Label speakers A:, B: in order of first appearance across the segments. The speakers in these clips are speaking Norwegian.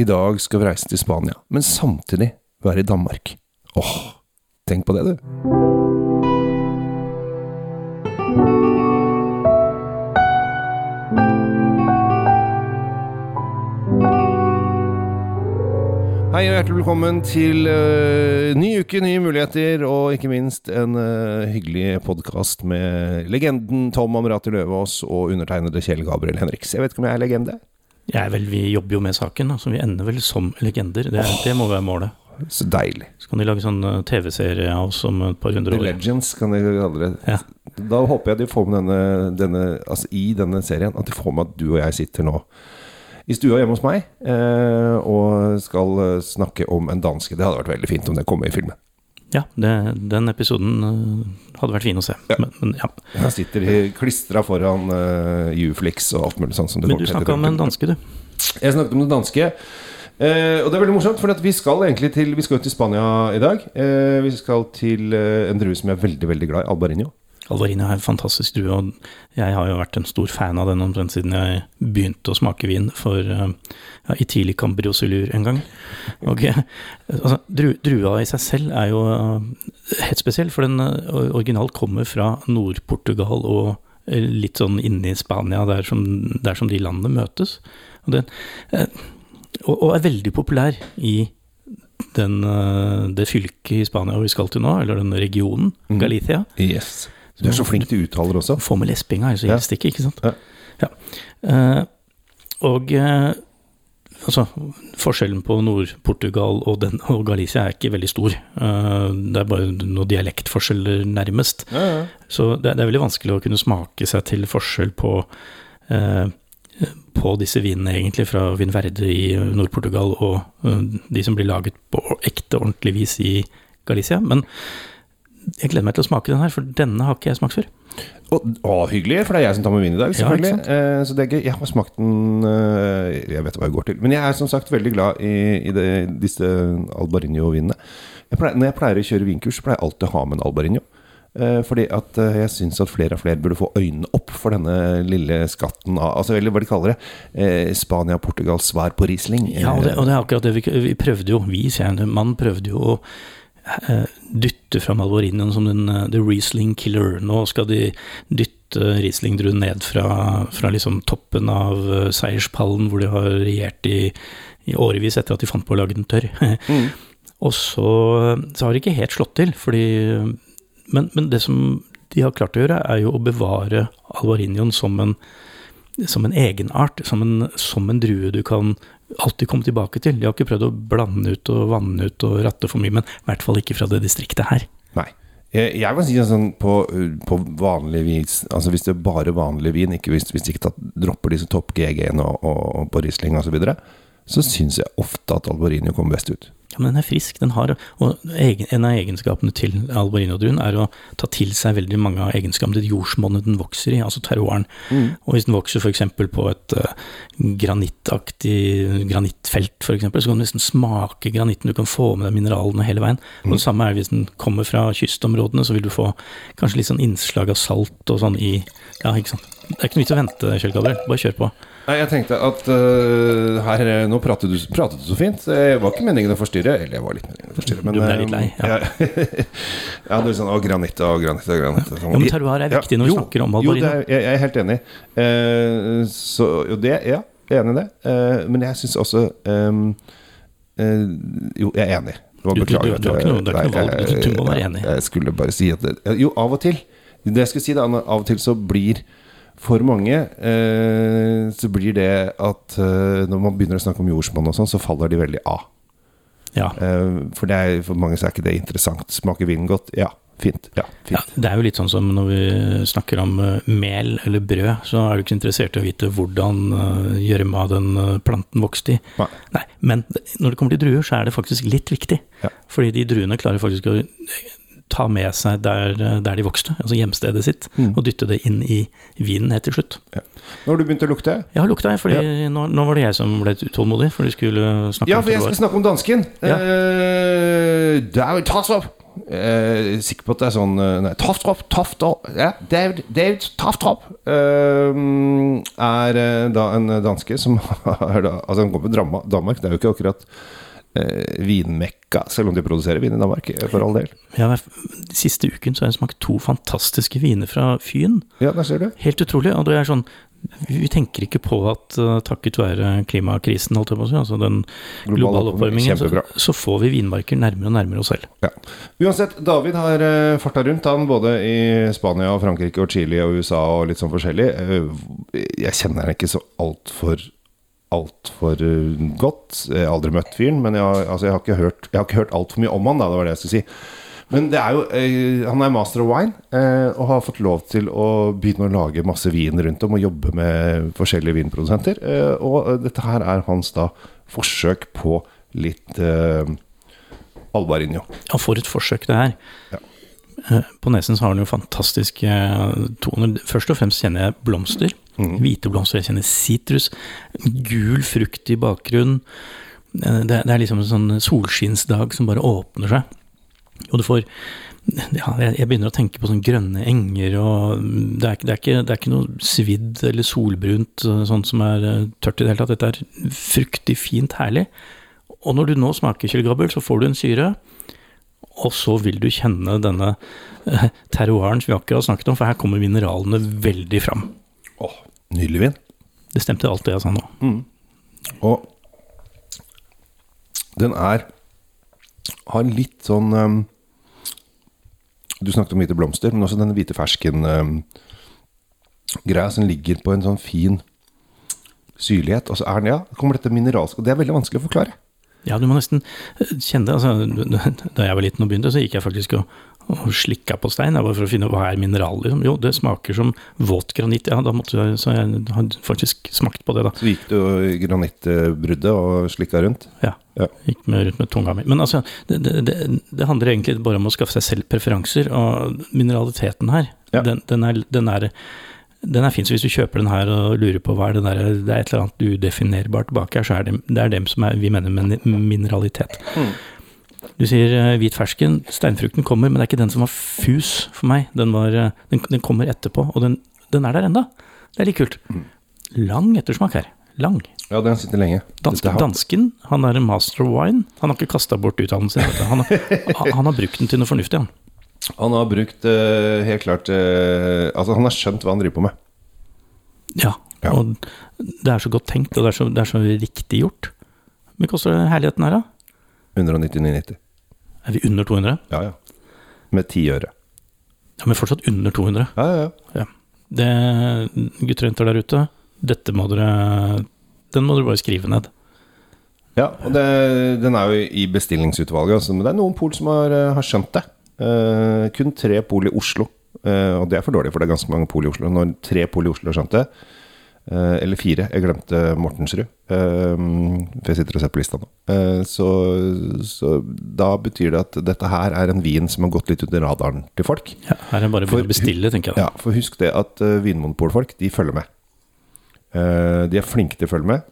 A: i dag skal vi reise til Spania, men samtidig være i Danmark. Åh, tenk på det, du. Hei og hjertelig velkommen til uh, ny uke, nye muligheter, og ikke minst en uh, hyggelig podkast med legenden Tom Amrati Løvaas og undertegnede Kjell Gabriel Henriks. Jeg vet ikke om jeg er legende?
B: Jeg vel, Vi jobber jo med saken, så vi ender vel som legender. Det, oh, det må være målet.
A: Så deilig.
B: Så kan de lage sånn eh, TV-serie av oss om et par hundre
A: The
B: år.
A: Legends, kan de kalle.
B: Ja.
A: Da håper jeg de får med denne, denne Altså i denne serien at de får med at du og jeg sitter nå i stua hjemme hos meg eh, og skal eh, snakke om en danske. Det hadde vært veldig fint om det kom med i filmen.
B: Ja, det, den episoden eh, hadde vært fin å se.
A: Ja.
B: Men, men, ja.
A: Jeg sitter klistra foran uh, Uflix og alt mulig sånt. Som det
B: men du snakka om en danske, du.
A: Jeg snakket om den danske. Eh, og det er veldig morsomt, for vi skal egentlig til Vi skal til Spania i dag. Eh, vi skal til eh, en drue som jeg er veldig veldig glad i, Albarino.
B: Alvarina er en fantastisk drue, og jeg har jo vært en stor fan av den omtrent siden jeg begynte å smake vin for eh, ja, i tidlig Cambriosilur en gang. Og eh, altså, dru, drua i seg selv er jo eh, helt spesiell, for den originalt kommer fra Nord-Portugal og litt sånn inne i Spania, der som, der som de landene møtes. Og, den, og, og er veldig populær i den, det fylket i Spania vi skal til nå, eller den regionen, Galicia. Mm.
A: Yes. Du er så flink til uttaler også.
B: Få med lespinga, ellers gjelder det ikke, ikke sant?
A: Ja.
B: Ja. Eh, og uh, altså, forskjellen på Nord-Portugal og, og Galicia er ikke veldig stor. Uh, det er bare noen dialektforskjeller, nærmest.
A: Ja, ja.
B: Så det, det er veldig vanskelig å kunne smake seg til forskjell på uh, på disse vinene, egentlig, fra Vinverde i Nord-Portugal og de som blir laget på ekte, ordentlig vis i Galicia. Men jeg gleder meg til å smake den her, for denne har ikke jeg smakt før.
A: Og, å, hyggelig, for det er jeg som tar med vin i dag, selvfølgelig.
B: Ja,
A: eh, så det er gøy. Jeg har smakt den eh, Jeg vet hva jeg går til. Men jeg er som sagt veldig glad i, i det, disse Albarinho-vinene. Når jeg pleier å kjøre vinkurs, så pleier jeg alltid å ha med en Albarinho. Eh, fordi at eh, jeg syns at flere og flere burde få øynene opp for denne lille skatten av Altså eller hva de kaller det. Eh, Spania, Portugal, svar på Riesling.
B: Ja, og det, og det er akkurat det vi, vi prøvde jo, vi, sier jeg, mannen prøvde jo å eh, dytte fram Alvorinoen som den eh, the Riesling killer. Nå skal de dytte Riesling-druen ned fra, fra liksom toppen av eh, seierspallen, hvor de har regjert i, i årevis etter at de fant på å lage den tørr.
A: Mm.
B: og så, så har det ikke helt slått til, fordi men, men det som de har klart å gjøre, er jo å bevare Alvarinhoen som en, som en egenart, som en, som en drue du kan alltid komme tilbake til. De har ikke prøvd å blande ut og vanne ut og ratte for mye, men i hvert fall ikke fra det distriktet her.
A: Nei. Jeg, jeg kan si sånn på, på vanlig vis Altså hvis det er bare vanlig vin, ikke hvis, hvis ikke tatt, dropper disse topp GG-ene og, og, og på Riesling osv., så, videre, så syns jeg ofte at Albarino kommer best ut.
B: Ja, men den er frisk. Den har, og en av egenskapene til Albarino-druen er å ta til seg veldig mange av egenskapene til jordsmonnet den vokser i, altså terroiren. Og hvis den vokser f.eks. på et uh, granittaktig granittfelt, f.eks., så kan du nesten smake granitten. Du kan få med deg mineralene hele veien. Og det samme er hvis den kommer fra kystområdene, så vil du få kanskje litt sånn innslag av salt og sånn i Ja, ikke sant. Det er ikke noe vits å vente, Kjell Gabriel. Bare kjør på.
A: Nei, jeg tenkte at uh, her øh, Nå pratet du, pratet du så fint. Det var ikke meningen å forstyrre. Eller jeg var litt meningen å forstyrre, men
B: Du ble litt lei, ja.
A: ja. ja, det er sånn Å, granitt og granitt og granitt. sånn.
B: Ja, men terroir er viktig når vi
A: jo,
B: snakker om
A: Jo, det er, jeg, jeg er helt enig. Uh, så jo, det Ja, jeg er enig i det. Uh, men jeg syns også um, eh, Jo, jeg er enig.
B: Du- du- du- har ikke noe- det er ikke noe valg. Du- må være enig.
A: Jeg skulle bare si at Jo, av og til. Det jeg skulle si, da, av og til så blir for mange eh, så blir det at eh, når man begynner å snakke om jordsmonn og sånn, så faller de veldig av.
B: Ja.
A: Eh, for, det er, for mange så er ikke det interessant. Smaker vinen godt? Ja, fint. Ja, fint.
B: Ja, det er jo litt sånn som når vi snakker om eh, mel eller brød, så er du ikke interessert i å vite hvordan uh, gjørma den eh, planten vokste i.
A: Nei.
B: Nei, men når det kommer til druer, så er det faktisk litt viktig.
A: Ja.
B: Fordi de druene klarer faktisk å eh, ta med seg der, eh, der de vokste, altså hjemstedet sitt,
A: Mm.
B: og dytte det inn i vinen helt til slutt.
A: Nå har du begynt å lukte.
B: Ja, lukta jeg. fordi nå, nå var det jeg som ble utålmodig, for du skulle snakke
A: Ja,
B: om
A: for jeg skal snakke om dansken.
B: Ja.
A: Uh, David Tassopp. Eh, sikker på at det er sånn eh, Nei, Taftrop, Taftrop ja, David, David Taftrop eh, er eh, da en danske som har da Altså, han kommer fra Danmark. Det er jo ikke akkurat eh, vinmekka, selv om de produserer vin i Danmark, eh, for all del.
B: Ja, de siste uken så har jeg smakt to fantastiske viner fra Fyn.
A: Ja, der ser du.
B: Helt utrolig. Og det er sånn Vi tenker ikke på at uh, takket være klimakrisen, holdt jeg på å si, altså den globale oppvarmingen, så, så får vi vinmarker nærmere og nærmere oss selv.
A: Ja. Uansett, David har uh, farta rundt, han både i Spania og Frankrike og Chile og USA og litt sånn forskjellig. Uh, jeg kjenner han ikke så altfor altfor uh, godt. Jeg har aldri møtt fyren, men jeg, har- altså, jeg har ikke hørt, jeg har ikke hørt altfor mye om han, da, det var det jeg skulle si. Men det er jo, eh, han er master of wine eh, og har fått lov til å begynne å lage masse vin rundt om og jobbe med forskjellige vinprodusenter. Eh, og eh, dette her er hans da forsøk på litt eh, Albarinho.
B: Ja, for et forsøk det er.
A: Ja.
B: Eh, På nesen så har han jo fantastiske eh, toner. Først og fremst kjenner jeg blomster.
A: Mhm.
B: Hvite blomster. Jeg kjenner sitrus. Gul frukt i bakgrunnen. Eh, Det, det er liksom en sånn solskinnsdag som bare åpner seg. Og du får ja, jeg begynner å tenke på sånne grønne enger, og det er, det, er ikke, det er ikke noe svidd eller solbrunt, sånn som er eh, tørt i det hele tatt. Dette er fruktig, fint, herlig. Og når du nå smaker Kjell Gabbel, så får du en syre, og så vil du kjenne denne terroiren som vi akkurat snakket om, for her kommer mineralene veldig fram.
A: Åh, nydelig vin.
B: Det stemte alt det jeg sa nå.
A: Og den er Har litt sånn um, Du snakket om hvite blomster, men også denne hvite fersken um, greia som ligger på en sånn fin syrlighet. Og så er den, ja, kommer dette mineralske det er veldig vanskelig å forklare.
B: Ja, du må nesten eh, kjenne det. Altså, da jeg var liten og begynte, så gikk jeg faktisk og, og slikka på stein, bare for å finne hva er mineral. Liksom. Jo, det smaker som våt granitt. Ja, da måtte jeg, så jeg hadde faktisk smakt på det, da.
A: Så gikk du i granittbruddet og slikka rundt.
B: Ja.
A: Ja.
B: Gikk med, rundt med tunga mi. Men altså, det, det, det, handler egentlig bare om å skaffe seg selv preferanser, og mineraliteten her,
A: Ja.
B: den, den, er, den, er, den er fin. Så hvis du kjøper den her og lurer på hva er det der, det er et eller annet udefinerbart bak her, så er det, det er dem som er, vi mener med mineralitet. Du sier uh, hvit fersken, steinfrukten kommer, men det er ikke den som var fus for meg. Den, var, uh, den, den kommer etterpå, og den, den er der enda. Det er litt kult. Lang ettersmak her. Lang.
A: Ja, den sitter lenge.
B: Dansk,
A: har-
B: dansken, han er en master of wine. Han har ikke kasta bort utdannelsen sin. Han, han, har brukt den til noe fornuftig, han.
A: Han har brukt uh, helt klart Altså, han har skjønt hva han driver på med.
B: Ja,
A: Ja.
B: og det er så godt tenkt, og det er så, det er så riktig gjort. Hvor mye koster herligheten her, da?
A: 199,90.
B: Er vi under 200?
A: Ja, ja. Med ti øre.
B: Ja, men fortsatt under 200.
A: Ja, ja, ja.
B: Det, gutter og jenter der ute, dette må dere Den må dere bare skrive ned.
A: Ja, og det, den er jo i bestillingsutvalget, men det er noen pol som har, eh, har skjønt det. Uh, kun tre pol i Oslo. Uh, og det er for dårlig, for det er ganske mange pol i Oslo. Når tre pol i Oslo har skjønt det, eller fire Jeg glemte Mortensrud, eh, for jeg sitter og ser på lista nå. Eh, så, så da betyr det at dette her er en vin som har gått litt under radaren til folk.
B: Ja, her er det bare
A: For-
B: å bestille, tenker jeg.
A: Ja, for husk det at vinmonopolfolk, de følger med. Eh, de er flinke til å følge med.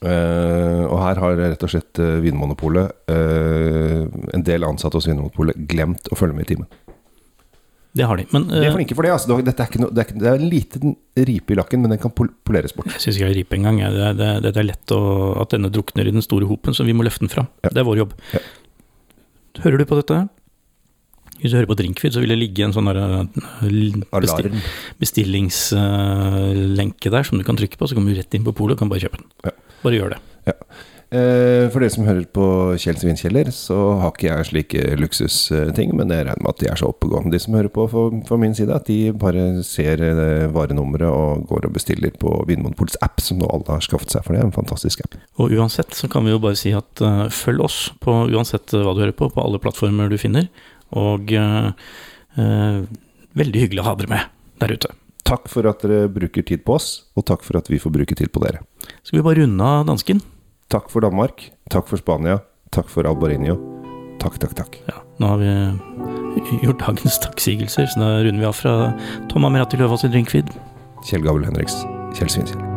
A: Eh, og her har rett og slett Vinmonopolet, eh, en del ansatte hos Vinmonopolet, glemt å følge med i timen.
B: Det har de. Men
A: De er
B: eh,
A: flinke for det. Altså. Dette er ikke noe, det, er, det er en liten ripe i lakken, men den kan poleres bort.
B: jeg syns ikke det er ripe engang. Det, det, det er lett å, at denne drukner i den store hopen, så vi må løfte den fram.
A: Ja.
B: Det er vår jobb.
A: Ja.
B: Hører du på dette? Hvis du hører på Drinkfeed, så vil det ligge en sånn eh, besti
A: Alarm.
B: bestillingslenke der som du kan trykke på, så kommer du rett inn på polet og kan bare kjøpe den.
A: Ja.
B: Bare gjør det.
A: Eh, for dere som hører på Kjells vinkjeller, så har ikke jeg slike luksusting, men jeg regner med at de er så oppegående, de som hører på for min side, at de bare ser eh, varenummeret og går og bestiller på Vinmonopolets app, som nå alle har skaffet seg, for det er en fantastisk app.
B: Og uansett så kan vi jo bare si at uh, følg oss på uansett hva du hører på, på alle plattformer du finner. Og uh, uh, veldig hyggelig å ha dere med der ute.
A: Takk for at dere bruker tid på oss, og takk for at vi får bruke tid på dere.
B: Skal vi bare runde av dansken?
A: Takk for Danmark, takk for Spania, takk for Albarinio. Takk, takk, takk.
B: Ja, nå har vi gjort dagens takksigelser, så da runder vi av fra Tom Amirati Løvaas i Drinkfeed.
A: Kjell Gabel Henriks, Kjell Svinkjell.